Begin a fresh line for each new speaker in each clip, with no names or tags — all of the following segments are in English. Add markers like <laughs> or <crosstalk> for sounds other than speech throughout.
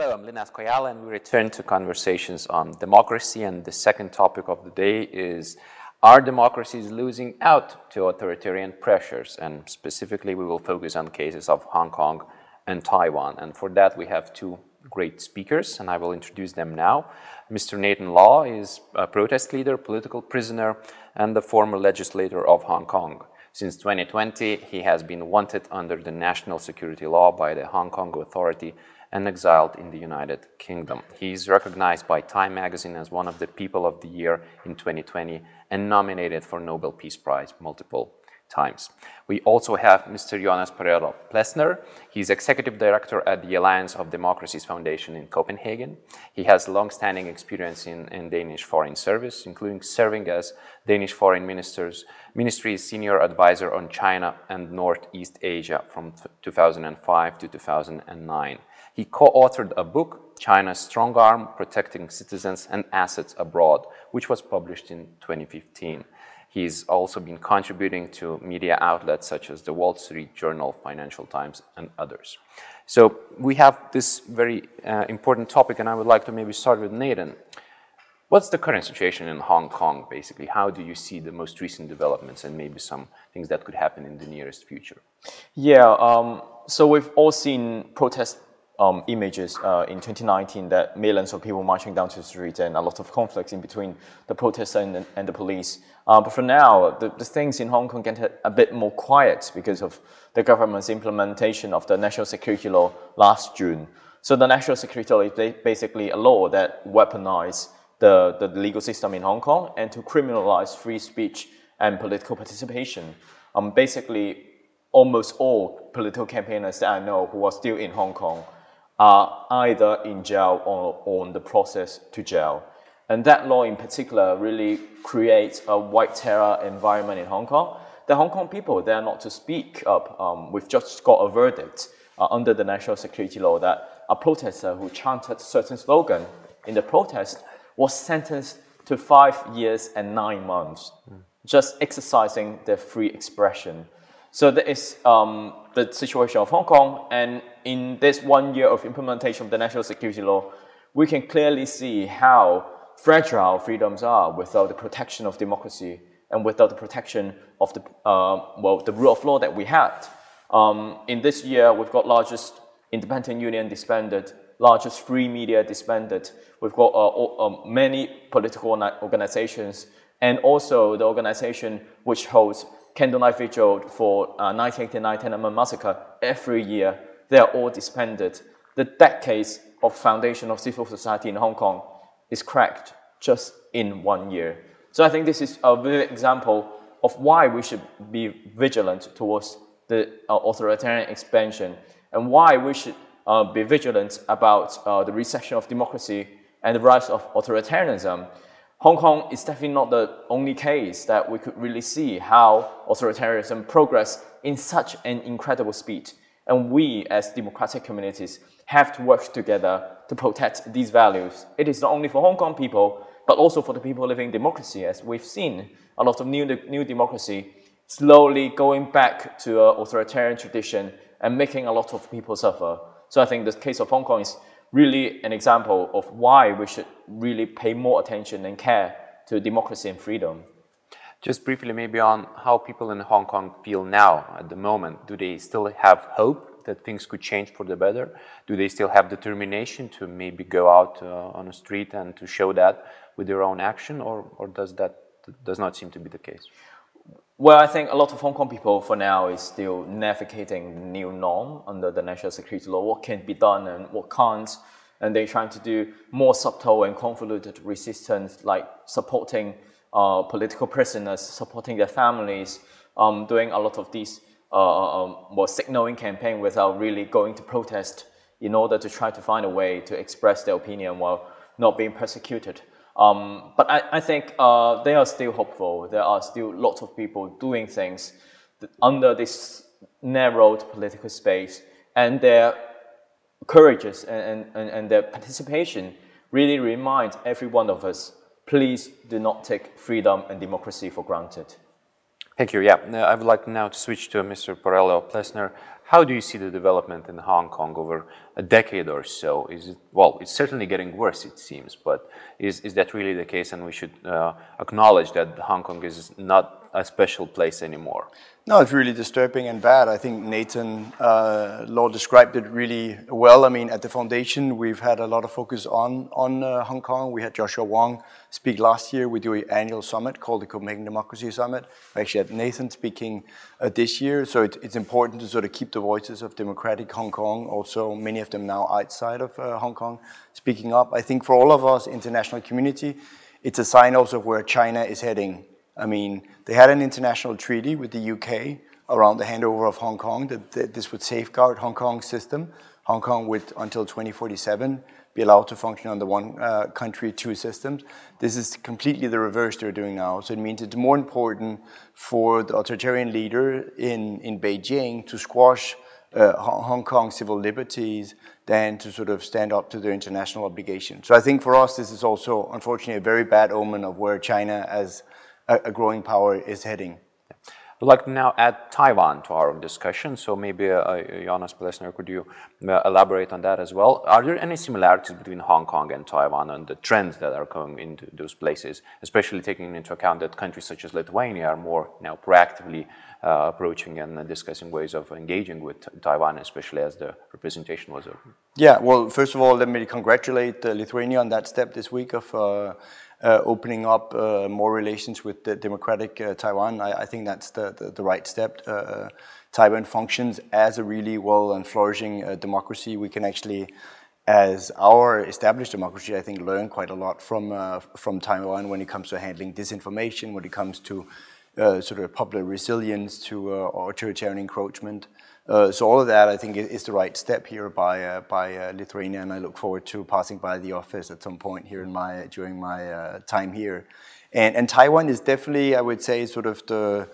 Hello, I'm Linas Kojala, and we return to conversations on democracy. And the second topic of the day is Are democracies losing out to authoritarian pressures? And specifically, we will focus on cases of Hong Kong and Taiwan. And for that, we have two great speakers, and I will introduce them now. Mr. Nathan Law is a protest leader, political prisoner, and the former legislator of Hong Kong. Since 2020, he has been wanted under the national security law by the Hong Kong Authority and exiled in the United Kingdom. He is recognized by Time magazine as one of the People of the Year in 2020 and nominated for Nobel Peace Prize multiple times. We also have Mr. Jonas Parello Plesner. He's executive director at the Alliance of Democracies Foundation in Copenhagen. He has long-standing experience in, in, Danish foreign service, including serving as Danish Foreign Minister's Ministry's senior advisor on China and Northeast Asia from 2005 to 2009. He co-authored a book, China's Strong Arm, Protecting Citizens and Assets Abroad, which was published in 2015. He's also been contributing to media outlets such as the Wall Street Journal, Financial Times, and others. So we have this very uh, important topic, and I would like to maybe start with Nathan. What's the current situation in Hong Kong, basically? How do you see the most recent developments and maybe some things that could happen in the nearest future?
Yeah, um, so we've all seen protests um, images uh, in 2019 that millions of people marching down to the streets and a lot of conflicts in between the protesters and, and the police. Uh, but for now, the, the, things in Hong Kong get a bit more quiet because of the government's implementation of the national security law last June. So the national security law is basically a law that weaponizes the, the legal system in Hong Kong and to criminalize free speech and political participation. Um, basically, almost all political campaigners that I know who are still in Hong Kong are either in jail or on the process to jail. And that law in particular really creates a white terror environment in Hong Kong. The Hong Kong people, they are not to speak up. Um, we've just got a verdict uh, under the national security law that a protester who chanted certain slogan in the protest was sentenced to five years and nine months, mm. just exercising their free expression. So there is um, the situation of Hong Kong. And in this one year of implementation of the national security law, we can clearly see how fragile freedoms are without the protection of democracy and without the protection of the, uh, well, the rule of law that we had. Um, in this year, we've got largest independent union disbanded, largest free media disbanded. We've got uh, uh, many political organizations and also the organization which holds candlelight vigil for uh, 1989 Tiananmen massacre every year. They are all disbanded. The decades of foundation of civil society in Hong Kong is cracked just in one year. So I think this is a vivid example of why we should be vigilant towards the uh, authoritarian expansion and why we should uh, be vigilant about uh, the recession of democracy and the rise of authoritarianism. Hong Kong is definitely not the only case that we could really see how authoritarianism progress in such an incredible speed. And we, as democratic communities, have to work together to protect these values. It is not only for Hong Kong people, but also for the people living in democracy, as we've seen a lot of new, new democracy slowly going back to an authoritarian tradition and making a lot of people suffer. So I think the case of Hong Kong is really an example of why we should really pay more attention and care to democracy and freedom.
Just briefly, maybe on how people in Hong Kong feel now at the moment. Do they still have hope that things could change for the better? Do they still have determination to maybe go out uh, on the street and to show that with their own action, or, or does that does not seem to be the case?
Well, I think a lot of Hong Kong people for now is still navigating the new norm under the national security law. What can be done and what can't. And they're trying to do more subtle and convoluted resistance, like supporting uh, political prisoners, supporting their families, um, doing a lot of these uh, um, well, signaling campaign without really going to protest in order to try to find a way to express their opinion while not being persecuted. Um, but I, I think uh, they are still hopeful. There are still lots of people doing things under this narrowed political space, and their courageous and, and, and their participation really remind every one of us, please do not take freedom and democracy for granted.
Thank you. Yeah, I would like now to switch to Mr. Parello Plesner. How do you see the development in Hong Kong over a decade or so? Is it, well, it's certainly getting worse, it seems, but is, is that really the case? And we should uh, acknowledge that Hong Kong is not a special place anymore.
No, it's really disturbing and bad. I think Nathan uh, Law described it really well. I mean, at the foundation, we've had a lot of focus on on uh, Hong Kong. We had Joshua Wong speak last year. We do an annual summit called the Copenhagen Democracy Summit. We actually had Nathan speaking uh, this year. So it, it's important to sort of keep the voices of democratic Hong Kong, also many of them now outside of uh, Hong Kong, speaking up. I think for all of us, international community, it's a sign also of where China is heading I mean, they had an international treaty with the UK around the handover of Hong Kong that, that this would safeguard Hong Kong's system. Hong Kong would, until 2047, be allowed to function under one uh, country, two systems. This is completely the reverse they're doing now. So it means it's more important for the authoritarian leader in, in Beijing to squash uh, Hong Kong civil liberties than to sort of stand up to their international obligations. So I think for us, this is also, unfortunately, a very bad omen of where China as a, growing power is heading.
I'd like to now add Taiwan to our discussion. So maybe, uh, Jonas Plesner, could you uh, elaborate on that as well? Are there any similarities between Hong Kong and Taiwan and the trends that are coming into those places, especially taking into account that countries such as Lithuania are more now proactively uh, approaching and discussing ways of engaging with Taiwan, especially as the representation was open?
Yeah, well, first of all, let me congratulate uh, Lithuania on that step this week of uh, uh, opening up uh, more relations with the democratic uh, Taiwan. I, I, think that's the, the, the right step. Taiwan functions as a really well and flourishing democracy. We can actually as our established democracy, I think, learn quite a lot from uh, from Taiwan when it comes to handling disinformation, when it comes to uh, sort of popular resilience to uh, authoritarian encroachment. Uh, so all of that, I think, is the right step here by uh, by Lithuania, and I look forward to passing by the office at some point here in my during my time here. And and Taiwan is definitely, I would say, sort of the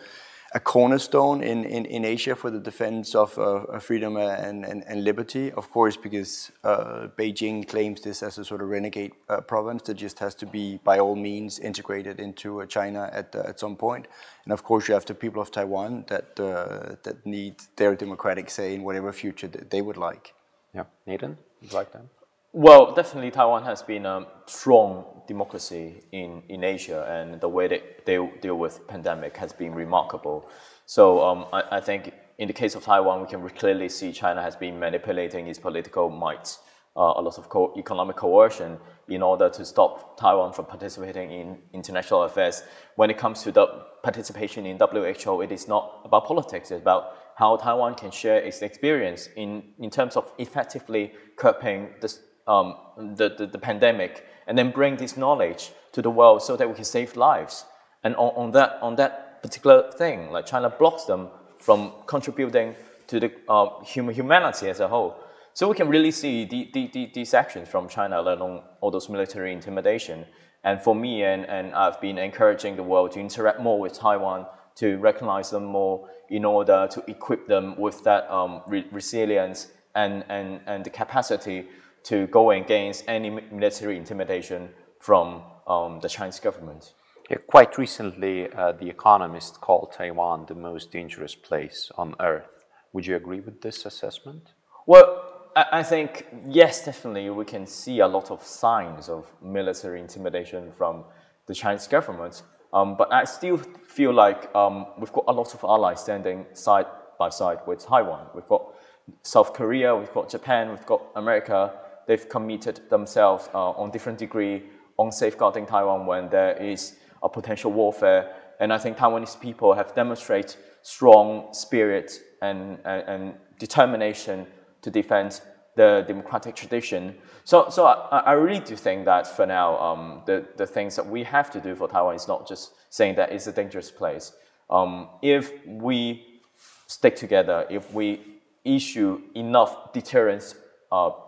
a cornerstone in, in, in Asia for the defense of uh, freedom and, and, and, liberty, of course, because uh, Beijing claims this as a sort of renegade uh, province that just has to be, by all means, integrated into uh, China at, uh, at some point. And of course, you have the people of Taiwan that, uh, that need their democratic say in whatever future that they would like.
Yeah, Nathan, you like that?
Well, definitely Taiwan has been a strong democracy in, in Asia and the way that they deal with pandemic has been remarkable. So um, I, I, think in the case of Taiwan, we can clearly see China has been manipulating its political might, uh, a lot of co economic coercion in order to stop Taiwan from participating in international affairs. When it comes to the participation in WHO, it is not about politics, it's about how Taiwan can share its experience in, in terms of effectively curbing the um, the, the, the, pandemic and then bring this knowledge to the world so that we can save lives. And on, on, that, on that particular thing, like China blocks them from contributing to the uh, human humanity as a whole. So we can really see the, the, the, these actions from China, let alone all those military intimidation. And for me, and, and I've been encouraging the world to interact more with Taiwan, to recognize them more in order to equip them with that um, re resilience and, and, and the capacity to go against any military intimidation from um, the Chinese government.
Yeah, quite recently, uh, The Economist called Taiwan the most dangerous place on earth. Would you agree with this assessment?
Well, I, I think, yes, definitely, we can see a lot of signs of military intimidation from the Chinese government. Um, but I still feel like um, we've got a lot of allies standing side by side with Taiwan. We've got South Korea, we've got Japan, we've got America, they've committed themselves uh, on different degree on safeguarding Taiwan when there is a potential warfare. And I think Taiwanese people have demonstrated strong spirit and, and, and determination to defend the democratic tradition. So, so I, I, really do think that for now, um, the, the things that we have to do for Taiwan is not just saying that it's a dangerous place. Um, if we stick together, if we issue enough deterrence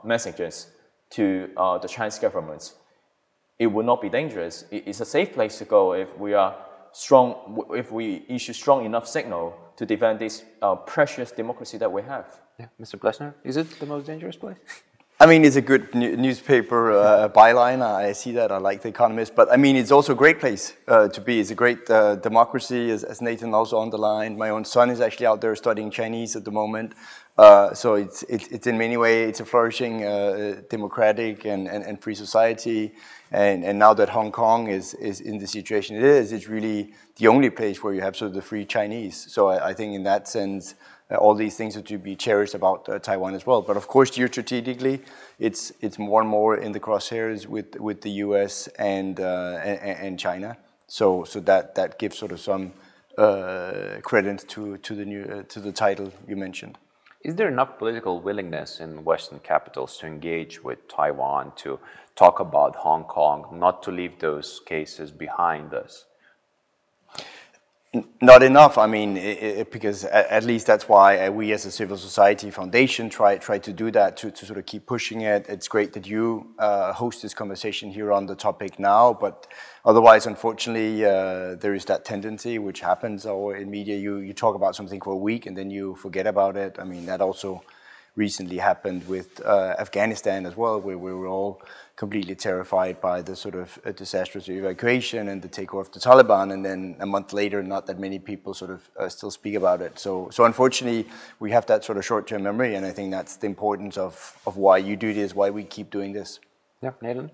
messages to uh, the Chinese government, it would not be dangerous. It's a safe place to go if we are strong, if we issue strong enough signal to defend this uh, precious democracy that we have.
Yeah, Mr. Plesner, is it the most dangerous place? <laughs>
I mean, it's a good newspaper uh, byline. I see that. I like The Economist. But I mean, it's also a great place uh, to be. It's a great uh, democracy, as, as, Nathan also underlined. My own son is actually out there studying Chinese at the moment. Uh, so it's, it's, it's in many ways, it's a flourishing uh, democratic and, and, and, free society. And, and now that Hong Kong is, is in the situation it is, it's really the only place where you have sort of the free Chinese. So I, I think in that sense, all these things are to be cherished about uh, Taiwan as well. But of course, geostrategically, it's, it's more and more in the crosshairs with, with the US and, uh, and, and, China. So, so that, that gives sort of some uh, credit to, to, the new, to the title you mentioned.
Is there enough political willingness in Western capitals to engage with Taiwan, to talk about Hong Kong, not to leave those cases behind us?
Not enough. I mean, it, it, because at, least that's why uh, we as a civil society foundation try try to do that to, to sort of keep pushing it. It's great that you uh, host this conversation here on the topic now, but otherwise, unfortunately, uh, there is that tendency which happens. Or in media, you you talk about something for a week and then you forget about it. I mean, that also recently happened with uh, Afghanistan as well, where we were all completely terrified by the sort of uh, disastrous evacuation and the takeover of the Taliban, and then a month later, not that many people sort of uh, still speak about it. So, so unfortunately, we have that sort of short-term memory, and I think that's the importance of, of why you do this, why we keep doing this.
Yeah, Nathan?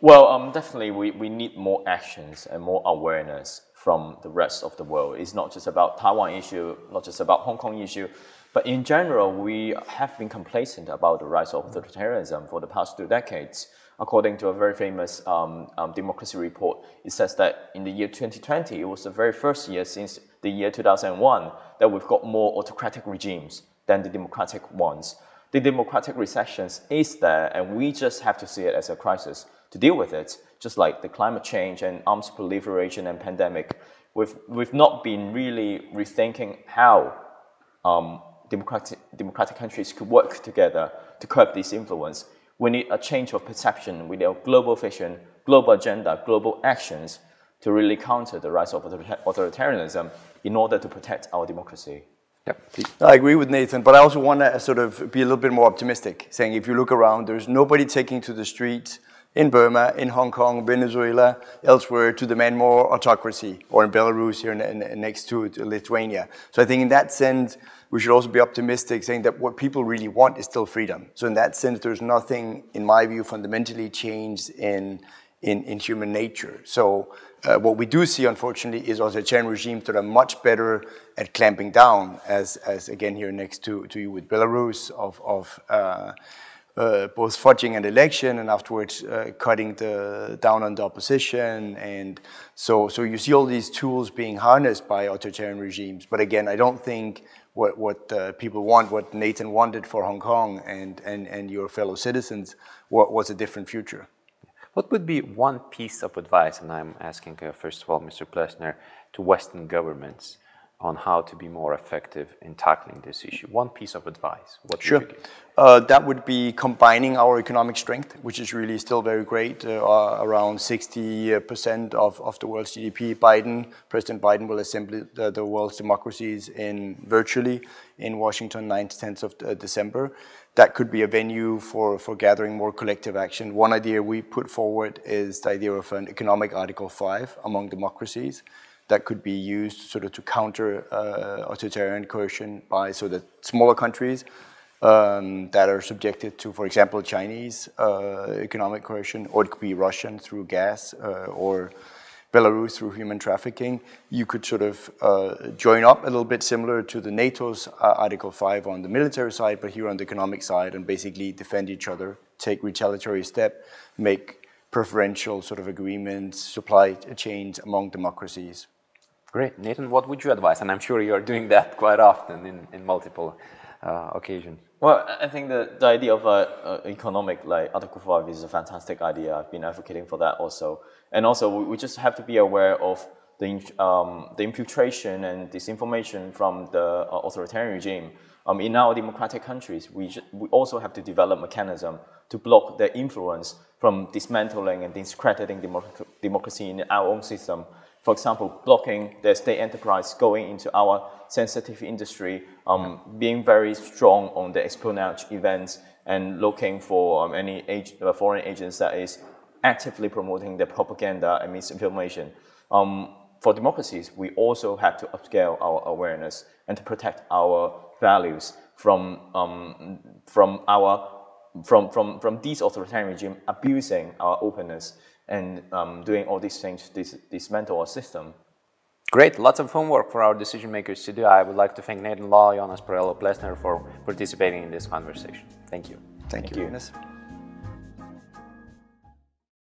Well, um, definitely we, we need more actions and more awareness from the rest of the world. It's not just about Taiwan issue, not just about Hong Kong issue, but in general, we have been complacent about the rise of authoritarianism for the past two decades according to a very famous um, um, democracy report, it says that in the year 2020, it was the very first year since the year 2001 that we've got more autocratic regimes than the democratic ones. The democratic recessions is there, and we just have to see it as a crisis to deal with it, just like the climate change and arms proliferation and pandemic. We've, we've not been really rethinking how um, democratic, democratic countries could work together to curb this influence we need a change of perception. We need a global vision, global agenda, global actions to really counter the rise of authoritarianism in order to protect our democracy.
Yep. I agree with Nathan, but I also want to sort of be a little bit more optimistic, saying if you look around, there's nobody taking to the streets in Burma, in Hong Kong, Venezuela, elsewhere to demand more autocracy, or in Belarus here next to Lithuania. So I think in that sense, we should also be optimistic, saying that what people really want is still freedom. So in that sense, there's nothing, in my view, fundamentally changed in, in, in human nature. So uh, what we do see, unfortunately, is authoritarian regimes that are much better at clamping down, as, as again here next to, to you with Belarus, of, of uh, uh, both fudging an election and afterwards uh, cutting the, down on the opposition. And so, so you see all these tools being harnessed by authoritarian regimes. But again, I don't think what, what uh, people want, what Nathan wanted for Hong Kong and, and, and your fellow citizens what was a different future.
What would be one piece of advice, and I'm asking uh, first of all, Mr. Plesner, to Western governments on how to be more effective in tackling this issue? One piece of advice. What
sure. Uh, that would be combining our economic strength, which is really still very great, uh, around 60% of, of the world's GDP. Biden, President Biden will assemble the, the world's democracies in virtually in Washington 9th, 10th of uh, December. That could be a venue for, for gathering more collective action. One idea we put forward is the idea of an economic Article 5 among democracies that could be used sort of to counter uh, authoritarian coercion by so that smaller countries um, that are subjected to, for example, Chinese uh, economic coercion, or it could be Russian through gas, uh, or Belarus through human trafficking, you could sort of uh, join up a little bit similar to the NATO's uh, Article 5 on the military side, but here on the economic side, and basically defend each other, take retaliatory step, make preferential sort of agreements, supply chains among democracies.
Great. Nathan, what would you advise? And I'm sure you're doing that <laughs> quite often in, in multiple uh, occasions.
Well, I think the, the idea of uh, economic, like Article 5 is a fantastic idea. I've been advocating for that also. And also, we, we just have to be aware of the, um, the infiltration and disinformation from the uh, authoritarian regime. Um, in our democratic countries, we, we also have to develop mechanism to block their influence from dismantling and discrediting democ democracy in our own system for example, blocking the state enterprise going into our sensitive industry, um, being very strong on the espionage events and looking for um, any uh, foreign agents that is actively promoting the propaganda and misinformation. Um, for democracies, we also have to upscale our awareness and to protect our values from, um, from, our, from, from, from these authoritarian regime abusing our openness and um, doing all these things to dis dismantle our system.
Great, lots of homework for our decision makers to do. I would like to thank Nathan Law, Jonas Parello Plesner for participating in this conversation. Thank you.
Thank,
Thank
you,
you.
Ines.